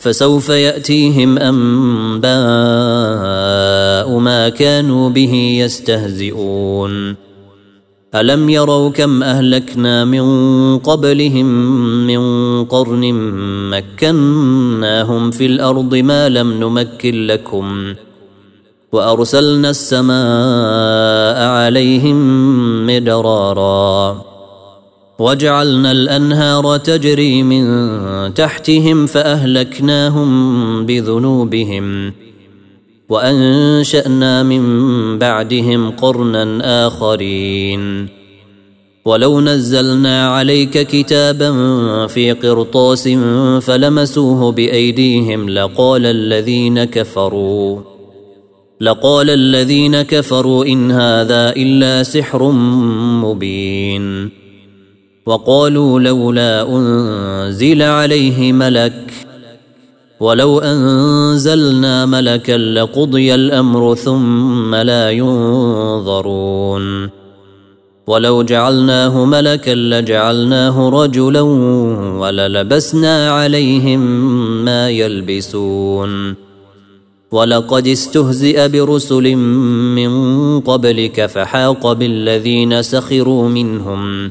فسوف يأتيهم أنباء ما كانوا به يستهزئون. ألم يروا كم أهلكنا من قبلهم من قرن مكناهم في الأرض ما لم نمكن لكم وأرسلنا السماء عليهم مدرارا. وجعلنا الأنهار تجري من تحتهم فأهلكناهم بذنوبهم وأنشأنا من بعدهم قرنا آخرين. ولو نزلنا عليك كتابا في قرطاس فلمسوه بأيديهم لقال الذين كفروا لقال الذين كفروا إن هذا إلا سحر مبين. وقالوا لولا أنزل عليه ملك ولو أنزلنا ملكا لقضي الأمر ثم لا ينظرون ولو جعلناه ملكا لجعلناه رجلا وللبسنا عليهم ما يلبسون ولقد استهزئ برسل من قبلك فحاق بالذين سخروا منهم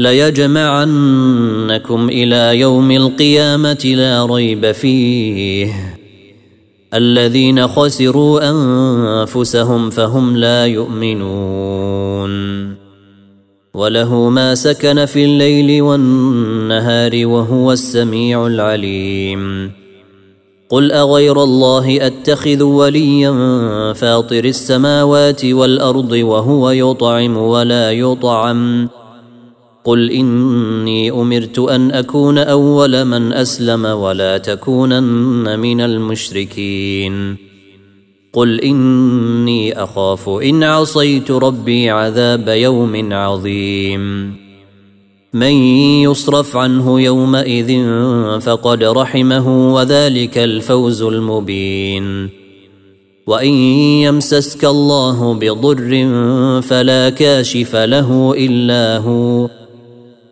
ليجمعنكم إلى يوم القيامة لا ريب فيه. الذين خسروا أنفسهم فهم لا يؤمنون. وله ما سكن في الليل والنهار وهو السميع العليم. قل أغير الله أتخذ وليا فاطر السماوات والأرض وهو يطعم ولا يطعم. قل إني أمرت أن أكون أول من أسلم ولا تكونن من المشركين. قل إني أخاف إن عصيت ربي عذاب يوم عظيم. من يصرف عنه يومئذ فقد رحمه وذلك الفوز المبين. وإن يمسسك الله بضر فلا كاشف له إلا هو.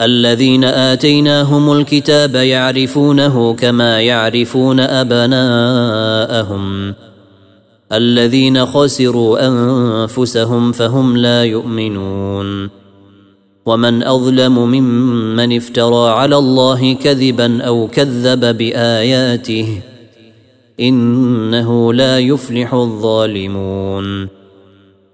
الذين آتيناهم الكتاب يعرفونه كما يعرفون أبناءهم. الذين خسروا أنفسهم فهم لا يؤمنون. ومن أظلم ممن افترى على الله كذبا أو كذب بآياته إنه لا يفلح الظالمون.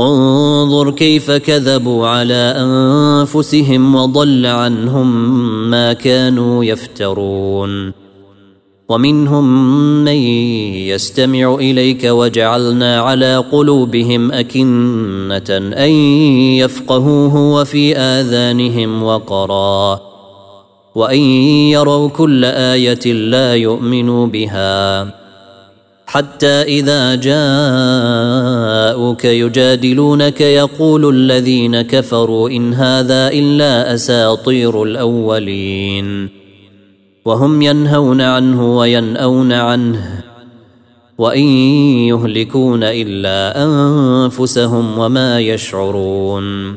انظر كيف كذبوا على انفسهم وضل عنهم ما كانوا يفترون. ومنهم من يستمع إليك وجعلنا على قلوبهم أكنة أن يفقهوه وفي آذانهم وقرا. وأن يروا كل آية لا يؤمنوا بها. حتى إذا جاءوك يجادلونك يقول الذين كفروا إن هذا إلا أساطير الأولين. وهم ينهون عنه وينأون عنه وإن يهلكون إلا أنفسهم وما يشعرون.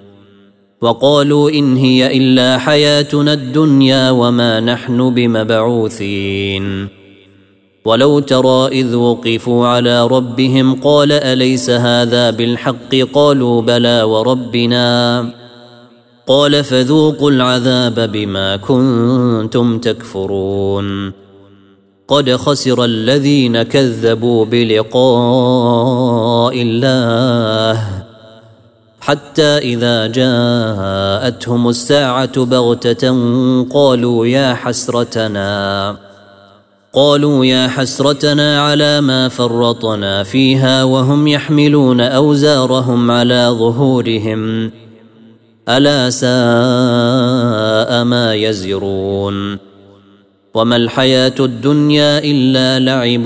وقالوا إن هي إلا حياتنا الدنيا وما نحن بمبعوثين. ولو ترى إذ وقفوا على ربهم قال أليس هذا بالحق؟ قالوا بلى وربنا. قال فذوقوا العذاب بما كنتم تكفرون. قد خسر الذين كذبوا بلقاء الله. حتى إذا جاءتهم الساعة بغتة قالوا يا حسرتنا قالوا يا حسرتنا على ما فرطنا فيها وهم يحملون أوزارهم على ظهورهم. ألا ساء ما يزرون. وما الحياة الدنيا إلا لعب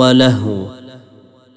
ولهو.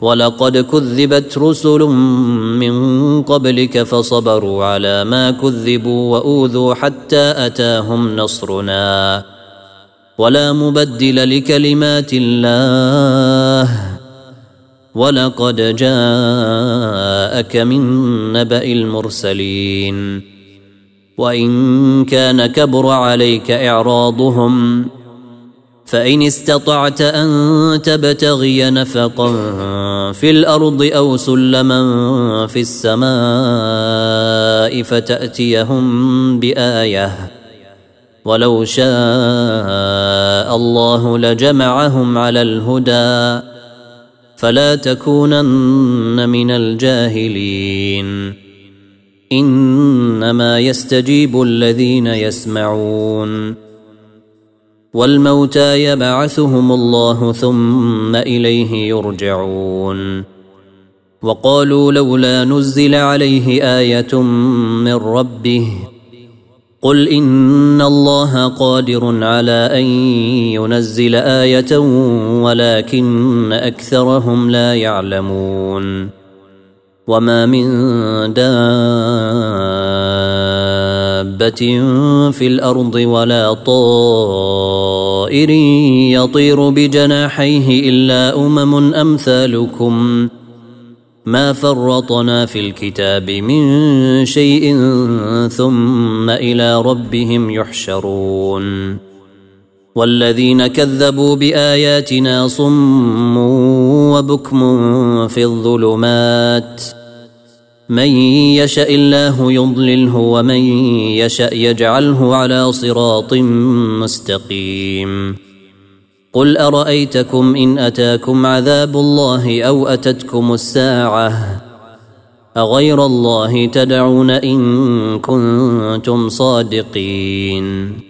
ولقد كذبت رسل من قبلك فصبروا على ما كذبوا وأوذوا حتى أتاهم نصرنا. ولا مبدل لكلمات الله. ولقد جاءك من نبأ المرسلين. وإن كان كبر عليك إعراضهم فإن استطعت أن تبتغي نفقا في الأرض أو سلما في السماء فتأتيهم بآية. ولو شاء الله لجمعهم على الهدى. فلا تكونن من الجاهلين. إنما يستجيب الذين يسمعون. والموتى يبعثهم الله ثم إليه يرجعون. وقالوا لولا نزل عليه آية من ربه قل إن الله قادر على أن ينزل آية ولكن أكثرهم لا يعلمون. وما من دابة في الأرض ولا طائر يطير بجناحيه الا امم امثالكم ما فرطنا في الكتاب من شيء ثم إلى ربهم يحشرون والذين كذبوا باياتنا صمون وبكم في الظلمات من يشأ الله يضلله ومن يشأ يجعله على صراط مستقيم. قل أرأيتكم إن أتاكم عذاب الله أو أتتكم الساعة؟ أغير الله تدعون إن كنتم صادقين.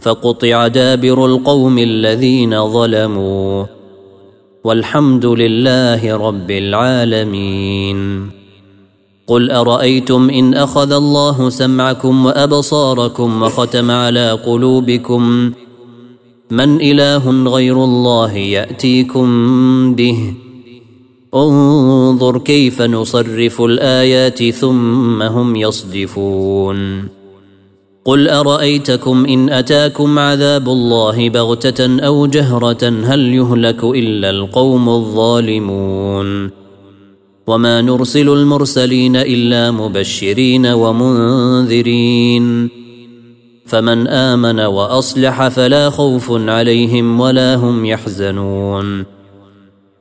فقطع دابر القوم الذين ظلموا. والحمد لله رب العالمين. قل أرأيتم إن أخذ الله سمعكم وأبصاركم وختم على قلوبكم؟ من إله غير الله يأتيكم به؟ انظر كيف نصرف الآيات ثم هم يصدفون. قل أرأيتكم إن أتاكم عذاب الله بغتة أو جهرة هل يهلك إلا القوم الظالمون وما نرسل المرسلين إلا مبشرين ومنذرين فمن آمن وأصلح فلا خوف عليهم ولا هم يحزنون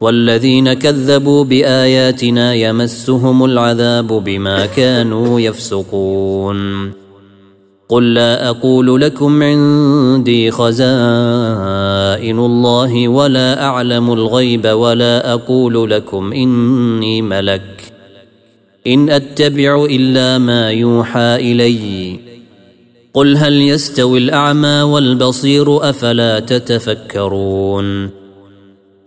والذين كذبوا بآياتنا يمسهم العذاب بما كانوا يفسقون قل لا أقول لكم عندي خزائن الله ولا أعلم الغيب ولا أقول لكم إني ملك. إن أتبع إلا ما يوحى إلي. قل هل يستوي الأعمى والبصير أفلا تتفكرون؟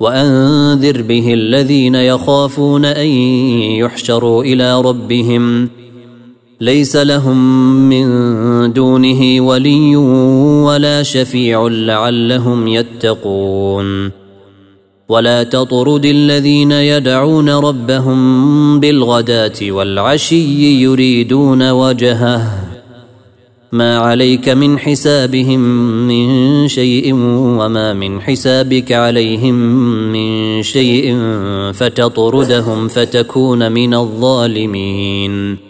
وأنذر به الذين يخافون أن يحشروا إلى ربهم. ليس لهم من دونه ولي ولا شفيع لعلهم يتقون. ولا تطرد الذين يدعون ربهم بالغداة والعشي يريدون وجهه. ما عليك من حسابهم من شيء وما من حسابك عليهم من شيء فتطردهم فتكون من الظالمين.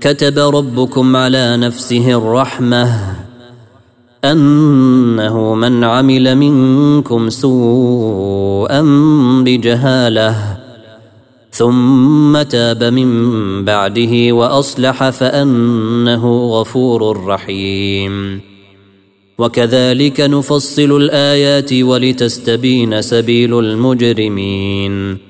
كتب ربكم على نفسه الرحمة أنه من عمل منكم سوءا بجهالة ثم تاب من بعده وأصلح فأنه غفور رحيم. وكذلك نفصل الآيات ولتستبين سبيل المجرمين.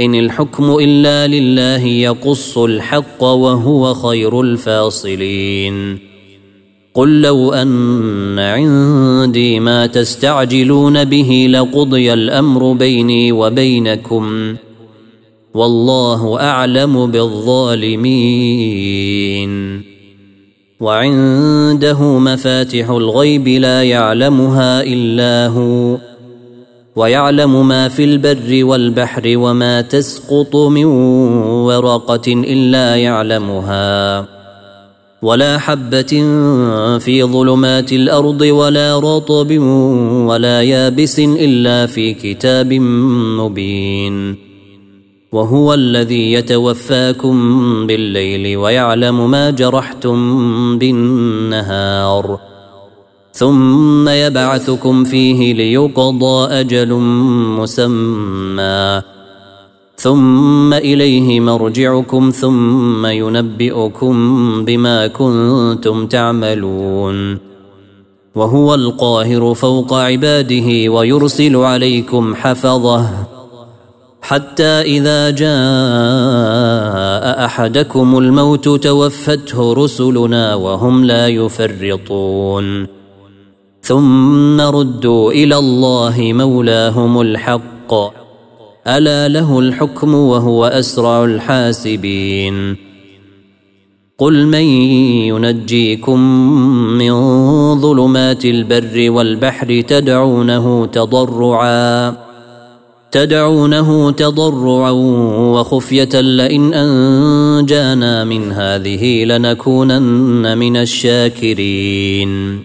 إن الحكم إلا لله يقص الحق وهو خير الفاصلين. قل لو أن عندي ما تستعجلون به لقضي الأمر بيني وبينكم. والله أعلم بالظالمين. وعنده مفاتح الغيب لا يعلمها إلا هو. ويعلم ما في البر والبحر وما تسقط من ورقة إلا يعلمها. ولا حبة في ظلمات الأرض ولا رطب ولا يابس إلا في كتاب مبين. وهو الذي يتوفاكم بالليل ويعلم ما جرحتم بالنهار. ثم يبعثكم فيه ليقضى أجل مسمى. ثم إليه مرجعكم ثم ينبئكم بما كنتم تعملون. وهو القاهر فوق عباده ويرسل عليكم حفظه. حتى إذا جاء أحدكم الموت توفته رسلنا وهم لا يفرطون. ثم ردوا إلى الله مولاهم الحق الا له الحكم وهو اسرع الحاسبين قل من ينجيكم من ظلمات البر والبحر تدعونه تضرعا تدعونه تضرعا وخفيه لئن انجانا من هذه لنكونن من الشاكرين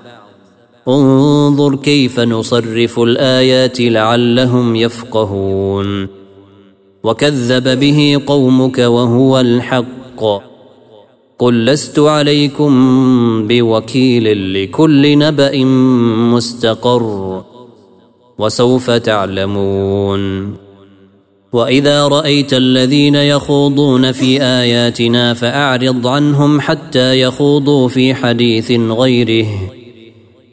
انظر كيف نصرف الآيات لعلهم يفقهون. وكذب به قومك وهو الحق. قل لست عليكم بوكيل لكل نبأ مستقر. وسوف تعلمون. وإذا رأيت الذين يخوضون في آياتنا فأعرض عنهم حتى يخوضوا في حديث غيره.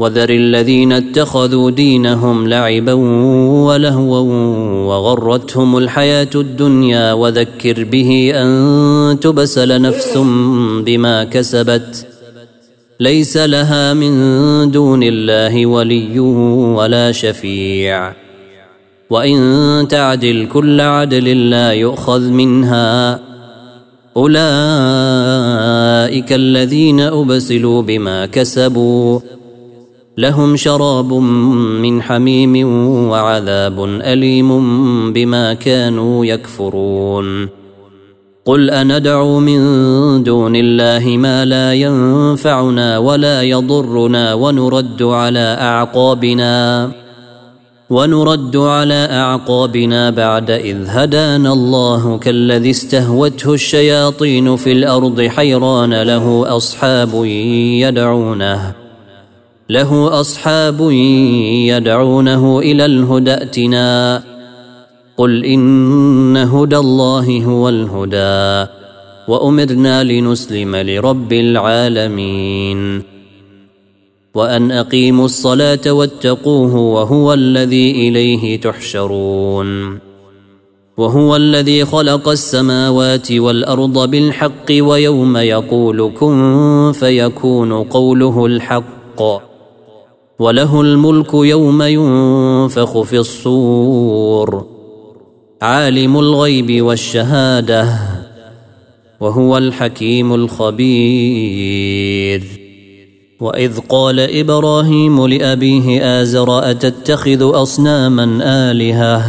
وذر الذين اتخذوا دينهم لعبا ولهوا وغرتهم الحياة الدنيا وذكر به أن تبسل نفس بما كسبت ليس لها من دون الله ولي ولا شفيع وإن تعدل كل عدل لا يؤخذ منها أولئك الذين أبسلوا بما كسبوا لهم شراب من حميم وعذاب أليم بما كانوا يكفرون. قل أندعو من دون الله ما لا ينفعنا ولا يضرنا ونرد على أعقابنا ونرد على أعقابنا بعد إذ هدانا الله كالذي استهوته الشياطين في الأرض حيران له أصحاب يدعونه. له أصحاب يدعونه إلى الهدى ائتنا. قل إن هدى الله هو الهدى وأمرنا لنسلم لرب العالمين. وأن أقيموا الصلاة واتقوه وهو الذي إليه تحشرون. وهو الذي خلق السماوات والأرض بالحق ويوم يقول كن فيكون قوله الحق. وله الملك يوم ينفخ في الصور عالم الغيب والشهادة وهو الحكيم الخبير. وإذ قال إبراهيم لأبيه آزر أتتخذ أصناما آلهة؟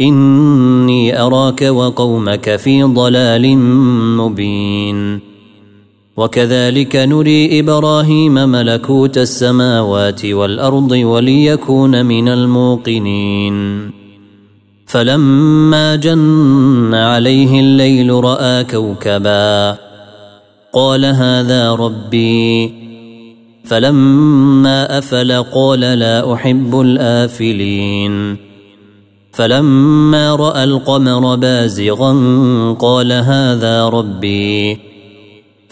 إني أراك وقومك في ضلال مبين. وكذلك نري إبراهيم ملكوت السماوات والأرض وليكون من الموقنين. فلما جن عليه الليل رأى كوكبا قال هذا ربي. فلما أفل قال لا أحب الآفلين. فلما رأى القمر بازغا قال هذا ربي.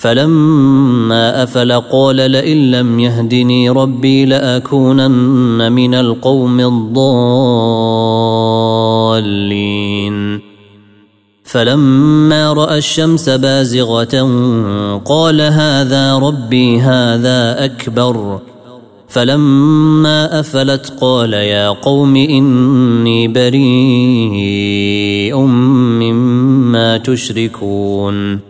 فلما أفل قال لئن لم يهدني ربي لأكونن من القوم الضالين. فلما رأى الشمس بازغة قال هذا ربي هذا أكبر. فلما أفلت قال يا قوم إني بريء مما تشركون.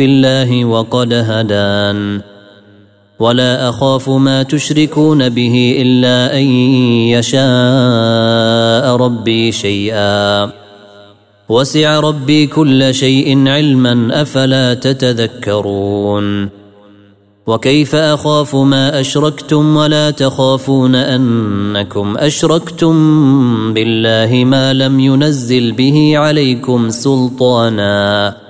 في الله وقد هدان. ولا أخاف ما تشركون به إلا أن يشاء ربي شيئا. وسع ربي كل شيء علما أفلا تتذكرون. وكيف أخاف ما أشركتم ولا تخافون أنكم أشركتم بالله ما لم ينزل به عليكم سلطانا.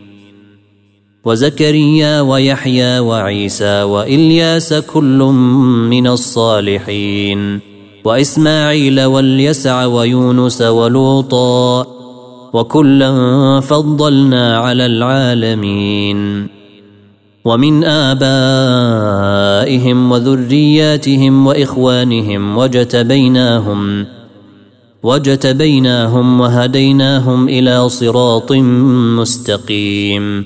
وزكريا ويحيى وعيسى وإلياس كل من الصالحين وإسماعيل واليسع ويونس ولوطا وكلا فضلنا على العالمين ومن آبائهم وذرياتهم وإخوانهم وجتبيناهم وجتبيناهم وهديناهم إلى صراط مستقيم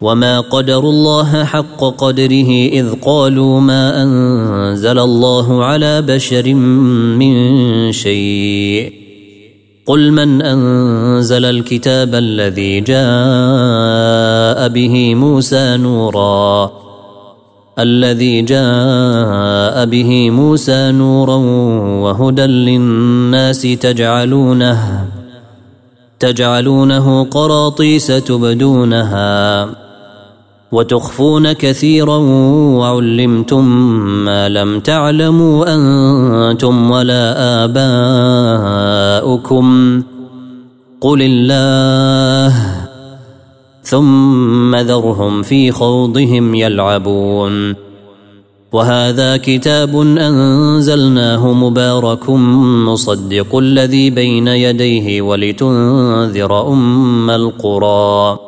وما قدروا الله حق قدره اذ قالوا ما انزل الله على بشر من شيء قل من انزل الكتاب الذي جاء به موسى نورا الذي جاء به موسى نورا وهدى للناس تجعلونه تجعلونه قراطيس تبدونها وتخفون كثيرا وعلمتم ما لم تعلموا أنتم ولا آباؤكم. قل الله ثم ذرهم في خوضهم يلعبون. وهذا كتاب أنزلناه مبارك مصدق الذي بين يديه ولتنذر أم القرى.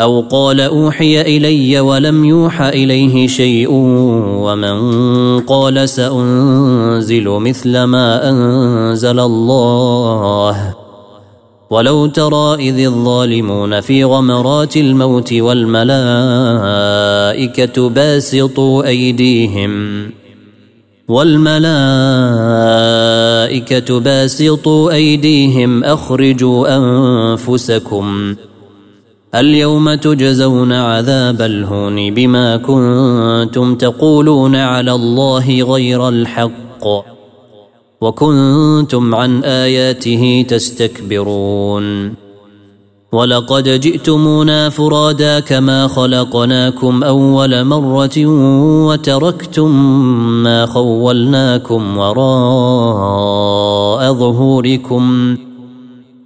أو قال أوحي إلي ولم يوحى إليه شيء ومن قال سأنزل مثل ما أنزل الله. ولو ترى إذ الظالمون في غمرات الموت والملائكة باسطوا أيديهم. والملائكة باسطوا أيديهم أخرجوا أنفسكم. اليوم تجزون عذاب الهون بما كنتم تقولون على الله غير الحق وكنتم عن آياته تستكبرون ولقد جئتمونا فرادا كما خلقناكم أول مرة وتركتم ما خولناكم وراء ظهوركم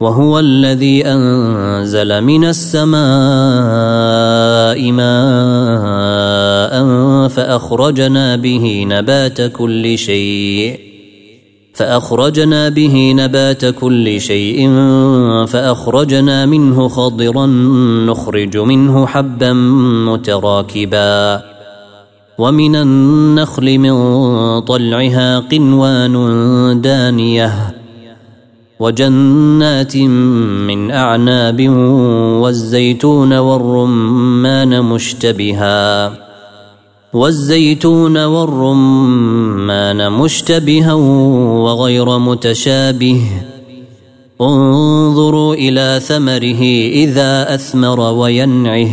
وهو الذي أنزل من السماء ماء فأخرجنا به نبات كل شيء فأخرجنا به نبات كل شيء فأخرجنا منه خضرا نخرج منه حبا متراكبا ومن النخل من طلعها قنوان دانية وجنات من أعناب والزيتون والرمان مشتبها والزيتون والرمان مشتبها وغير متشابه انظروا إلى ثمره إذا أثمر وينعه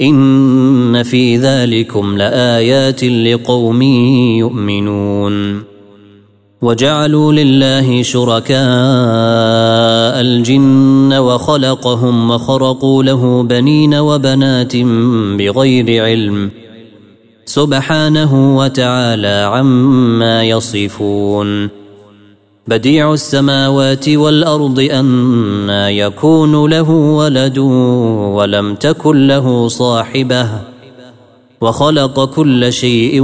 إن في ذلكم لآيات لقوم يؤمنون وجعلوا لله شركاء الجن وخلقهم وخرقوا له بنين وبنات بغير علم سبحانه وتعالى عما يصفون بديع السماوات والأرض أنا يكون له ولد ولم تكن له صاحبة وخلق كل شيء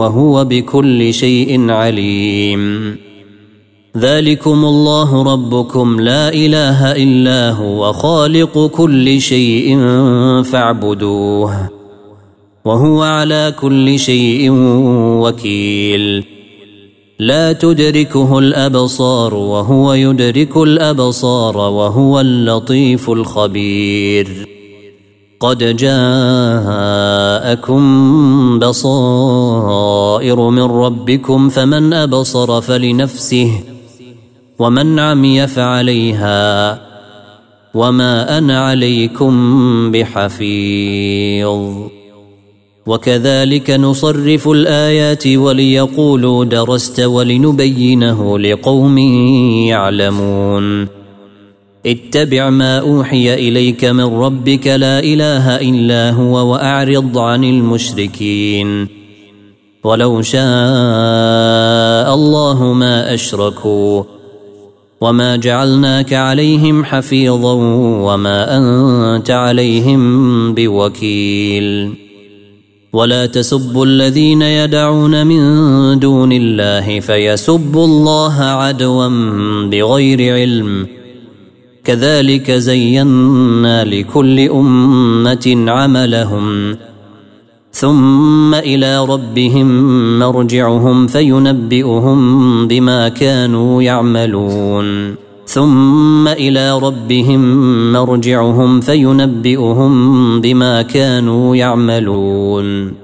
وهو بكل شيء عليم. ذلكم الله ربكم لا إله إلا هو خالق كل شيء فاعبدوه وهو على كل شيء وكيل. لا تدركه الأبصار وهو يدرك الأبصار وهو اللطيف الخبير. قد جاءكم بصائر من ربكم فمن أبصر فلنفسه ومن عمي فعليها وما أنا عليكم بحفيظ. وكذلك نصرف الآيات وليقولوا درست ولنبينه لقوم يعلمون. اتبع ما أوحي إليك من ربك لا إله إلا هو وأعرض عن المشركين. ولو شاء الله ما أشركوا وما جعلناك عليهم حفيظا وما أنت عليهم بوكيل. ولا تسبوا الذين يدعون من دون الله فيسبوا الله عدوا بغير علم. كذلك زينا لكل أمة عملهم. ثم إلى ربهم مرجعهم فينبئهم بما كانوا يعملون. ثم إلى ربهم مرجعهم فينبئهم بما كانوا يعملون.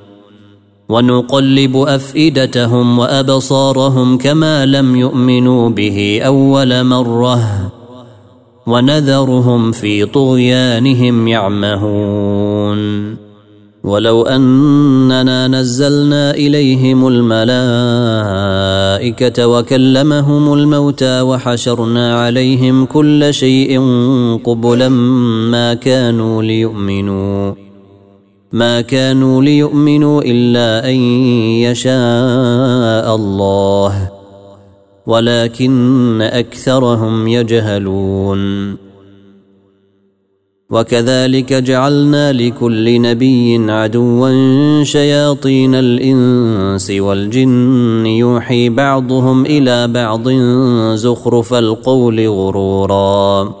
ونقلب أفئدتهم وأبصارهم كما لم يؤمنوا به أول مرة ونذرهم في طغيانهم يعمهون ولو أننا نزلنا إليهم الملائكة وكلمهم الموتى وحشرنا عليهم كل شيء قبلا ما كانوا ليؤمنوا ما كانوا ليؤمنوا إلا أن يشاء الله ولكن أكثرهم يجهلون. وكذلك جعلنا لكل نبي عدوا شياطين الإنس والجن يوحي بعضهم إلى بعض زخرف القول غرورا.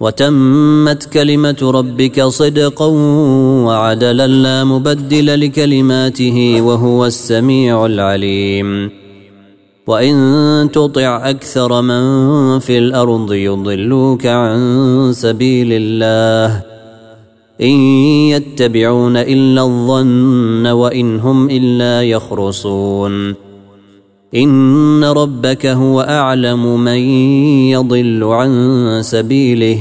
وتمت كلمة ربك صدقا وعدلا لا مبدل لكلماته وهو السميع العليم. وإن تطع أكثر من في الأرض يضلوك عن سبيل الله. إن يتبعون إلا الظن وإن هم إلا يخرصون. إن ربك هو أعلم من يضل عن سبيله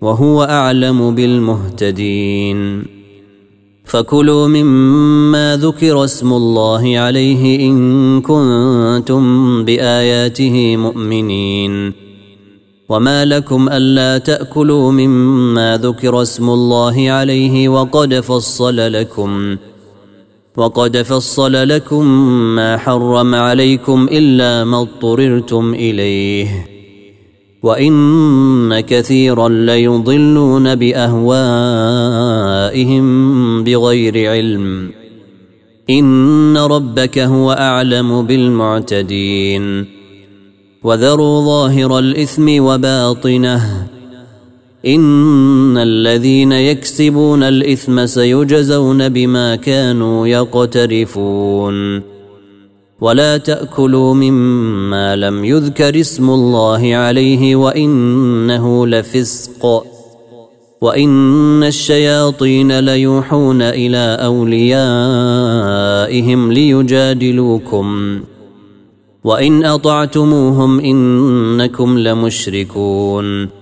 وهو أعلم بالمهتدين. فكلوا مما ذكر اسم الله عليه إن كنتم بآياته مؤمنين. وما لكم ألا تأكلوا مما ذكر اسم الله عليه وقد فصل لكم وقد فصل لكم ما حرم عليكم إلا ما اضطررتم إليه. وإن كثيرا ليضلون بأهوائهم بغير علم. إن ربك هو أعلم بالمعتدين. وذروا ظاهر الإثم وباطنه. إن الذين يكسبون الإثم سيجزون بما كانوا يقترفون. ولا تأكلوا مما لم يذكر اسم الله عليه وإنه لفسق. وإن الشياطين ليوحون إلى أوليائهم ليجادلوكم. وإن أطعتموهم إنكم لمشركون.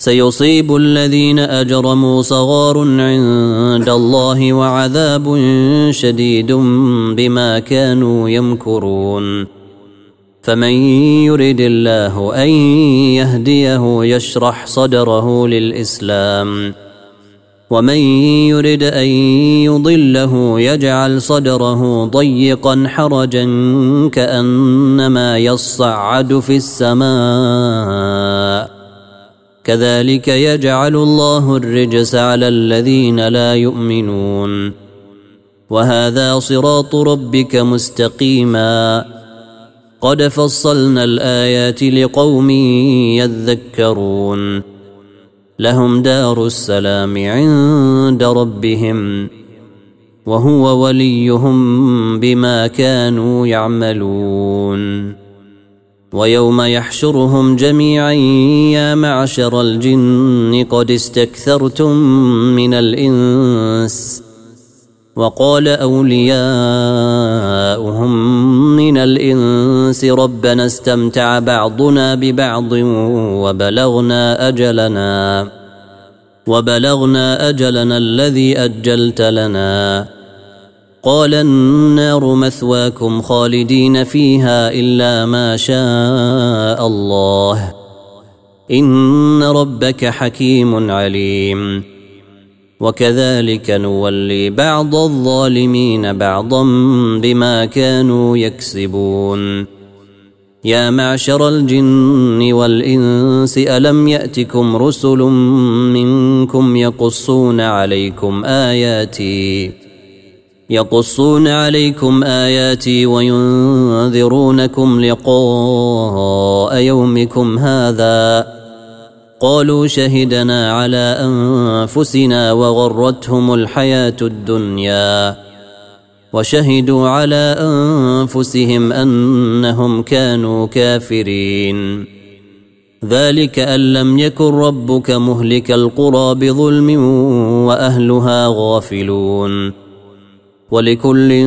سيصيب الذين أجرموا صغار عند الله وعذاب شديد بما كانوا يمكرون. فمن يرد الله أن يهديه يشرح صدره للإسلام. ومن يرد أن يضله يجعل صدره ضيقا حرجا كأنما يصعد في السماء. كذلك يجعل الله الرجس على الذين لا يؤمنون. وهذا صراط ربك مستقيما. قد فصلنا الآيات لقوم يذكرون. لهم دار السلام عند ربهم. وهو وليهم بما كانوا يعملون. ويوم يحشرهم جميعا يا معشر الجن قد استكثرتم من الإنس. وقال أولياؤهم من الإنس ربنا استمتع بعضنا ببعض وبلغنا أجلنا وبلغنا أجلنا الذي أجلت لنا. قال النار مثواكم خالدين فيها إلا ما شاء الله. إن ربك حكيم عليم. وكذلك نولي بعض الظالمين بعضا بما كانوا يكسبون. يا معشر الجن والإنس ألم يأتكم رسل منكم يقصون عليكم آياتي؟ يقصون عليكم آياتي وينذرونكم لقاء يومكم هذا. قالوا شهدنا على أنفسنا وغرتهم الحياة الدنيا. وشهدوا على أنفسهم أنهم كانوا كافرين. ذلك أن لم يكن ربك مهلك القرى بظلم وأهلها غافلون. ولكل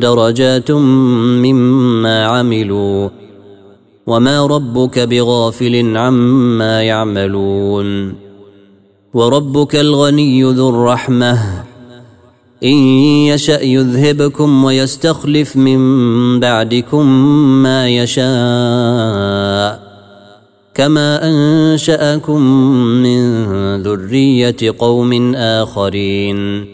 درجات مما عملوا وما ربك بغافل عما يعملون وربك الغني ذو الرحمة إن يشأ يذهبكم ويستخلف من بعدكم ما يشاء كما أنشأكم من ذرية قوم آخرين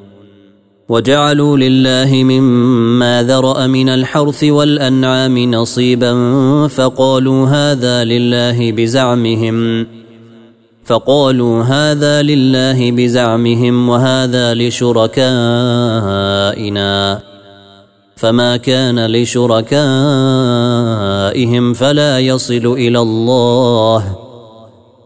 وجعلوا لله مما ذرأ من الحرث والأنعام نصيبا فقالوا هذا لله بزعمهم. فقالوا هذا لله بزعمهم وهذا لشركائنا. فما كان لشركائهم فلا يصل إلى الله.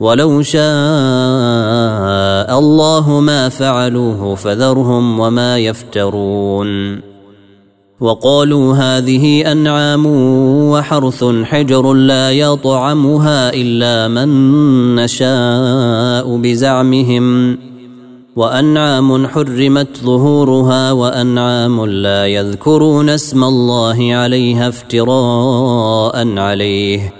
ولو شاء الله ما فعلوه فذرهم وما يفترون. وقالوا هذه أنعام وحرث حجر لا يطعمها إلا من نشاء بزعمهم. وأنعام حرمت ظهورها وأنعام لا يذكرون اسم الله عليها افتراء عليه.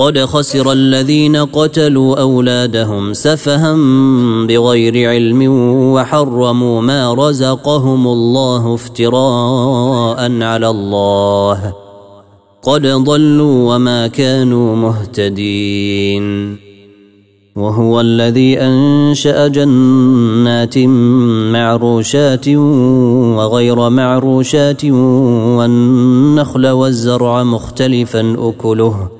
قد خسر الذين قتلوا اولادهم سفها بغير علم وحرموا ما رزقهم الله افتراء على الله قد ضلوا وما كانوا مهتدين وهو الذي انشا جنات معروشات وغير معروشات والنخل والزرع مختلفا اكله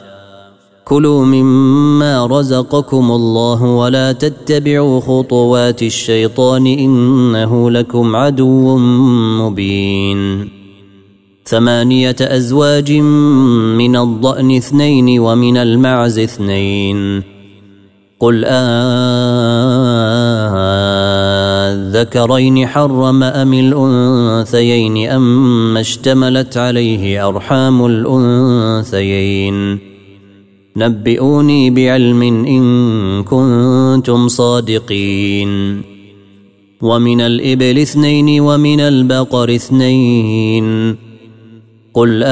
كلوا مما رزقكم الله ولا تتبعوا خطوات الشيطان انه لكم عدو مبين. ثمانيه ازواج من الضان اثنين ومن المعز اثنين. قل آذكرين حرم أم الأنثيين أم اشتملت عليه أرحام الأنثيين. نبئوني بعلم إن كنتم صادقين. ومن الإبل اثنين ومن البقر اثنين. قل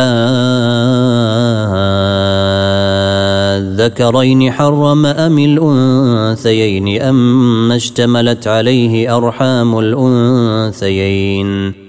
الذكرين حرم أم الأنثيين أم اشتملت عليه أرحام الأنثيين.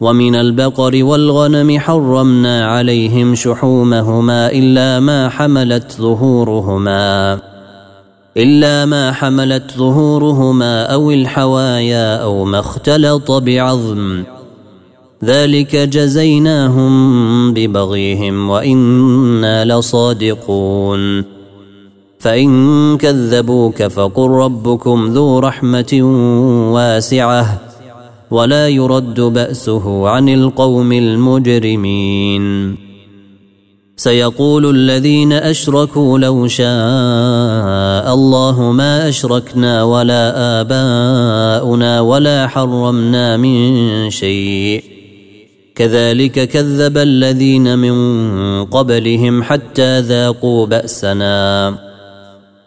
ومن البقر والغنم حرمنا عليهم شحومهما إلا ما حملت ظهورهما إلا ما حملت ظهورهما أو الحوايا أو ما اختلط بعظم. ذلك جزيناهم ببغيهم وإنا لصادقون. فإن كذبوك فقل ربكم ذو رحمة واسعة. ولا يرد بأسه عن القوم المجرمين. سيقول الذين أشركوا لو شاء الله ما أشركنا ولا آباؤنا ولا حرمنا من شيء. كذلك كذب الذين من قبلهم حتى ذاقوا بأسنا.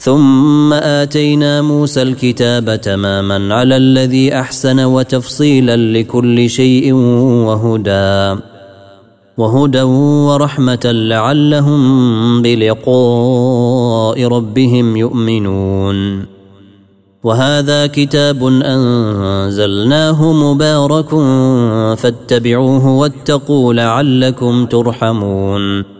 ثم آتينا موسى الكتاب تماما على الذي أحسن وتفصيلا لكل شيء وهدى وهدى ورحمة لعلهم بلقاء ربهم يؤمنون. وهذا كتاب أنزلناه مبارك فاتبعوه واتقوا لعلكم ترحمون.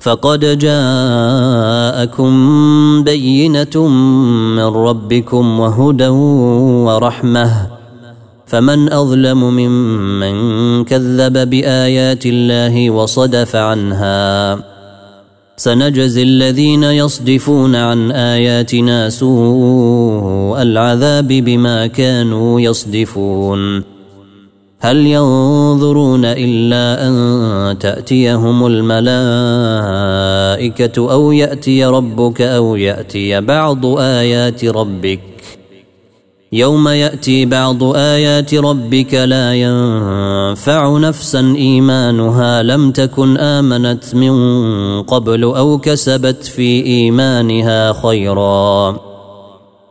فقد جاءكم بينة من ربكم وهدى ورحمة. فمن أظلم ممن كذب بآيات الله وصدف عنها. سنجزي الذين يصدفون عن آياتنا سوء العذاب بما كانوا يصدفون. هل ينظرون إلا أن تأتيهم الملائكة أو يأتي ربك أو يأتي بعض آيات ربك؟ يوم يأتي بعض آيات ربك لا ينفع نفسا إيمانها لم تكن آمنت من قبل أو كسبت في إيمانها خيرا.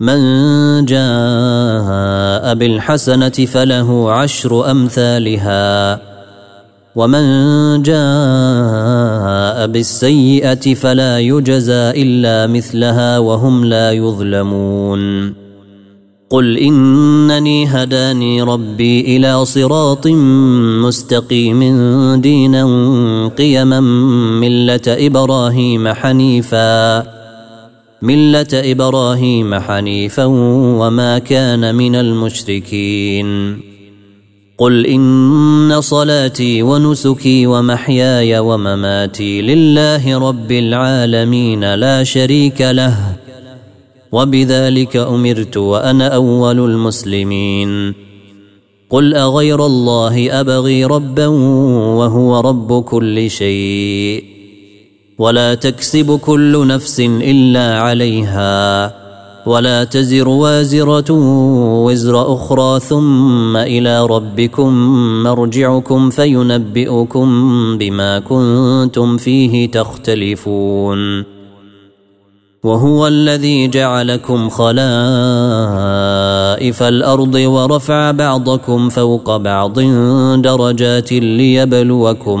من جاء بالحسنة فله عشر أمثالها ومن جاء بالسيئة فلا يجزى إلا مثلها وهم لا يظلمون. قل إنني هداني ربي إلى صراط مستقيم دينا قيما ملة إبراهيم حنيفا. مله إبراهيم حنيفا وما كان من المشركين قل ان صلاتي ونسكي ومحياي ومماتي لله رب العالمين لا شريك له وبذلك امرت وأنا اول المسلمين قل اغير الله ابغي ربا وهو رب كل شيء ولا تكسب كل نفس إلا عليها ولا تزر وازرة وزر أخرى ثم إلى ربكم مرجعكم فينبئكم بما كنتم فيه تختلفون وهو الذي جعلكم خلائف الأرض ورفع بعضكم فوق بعض درجات ليبلوكم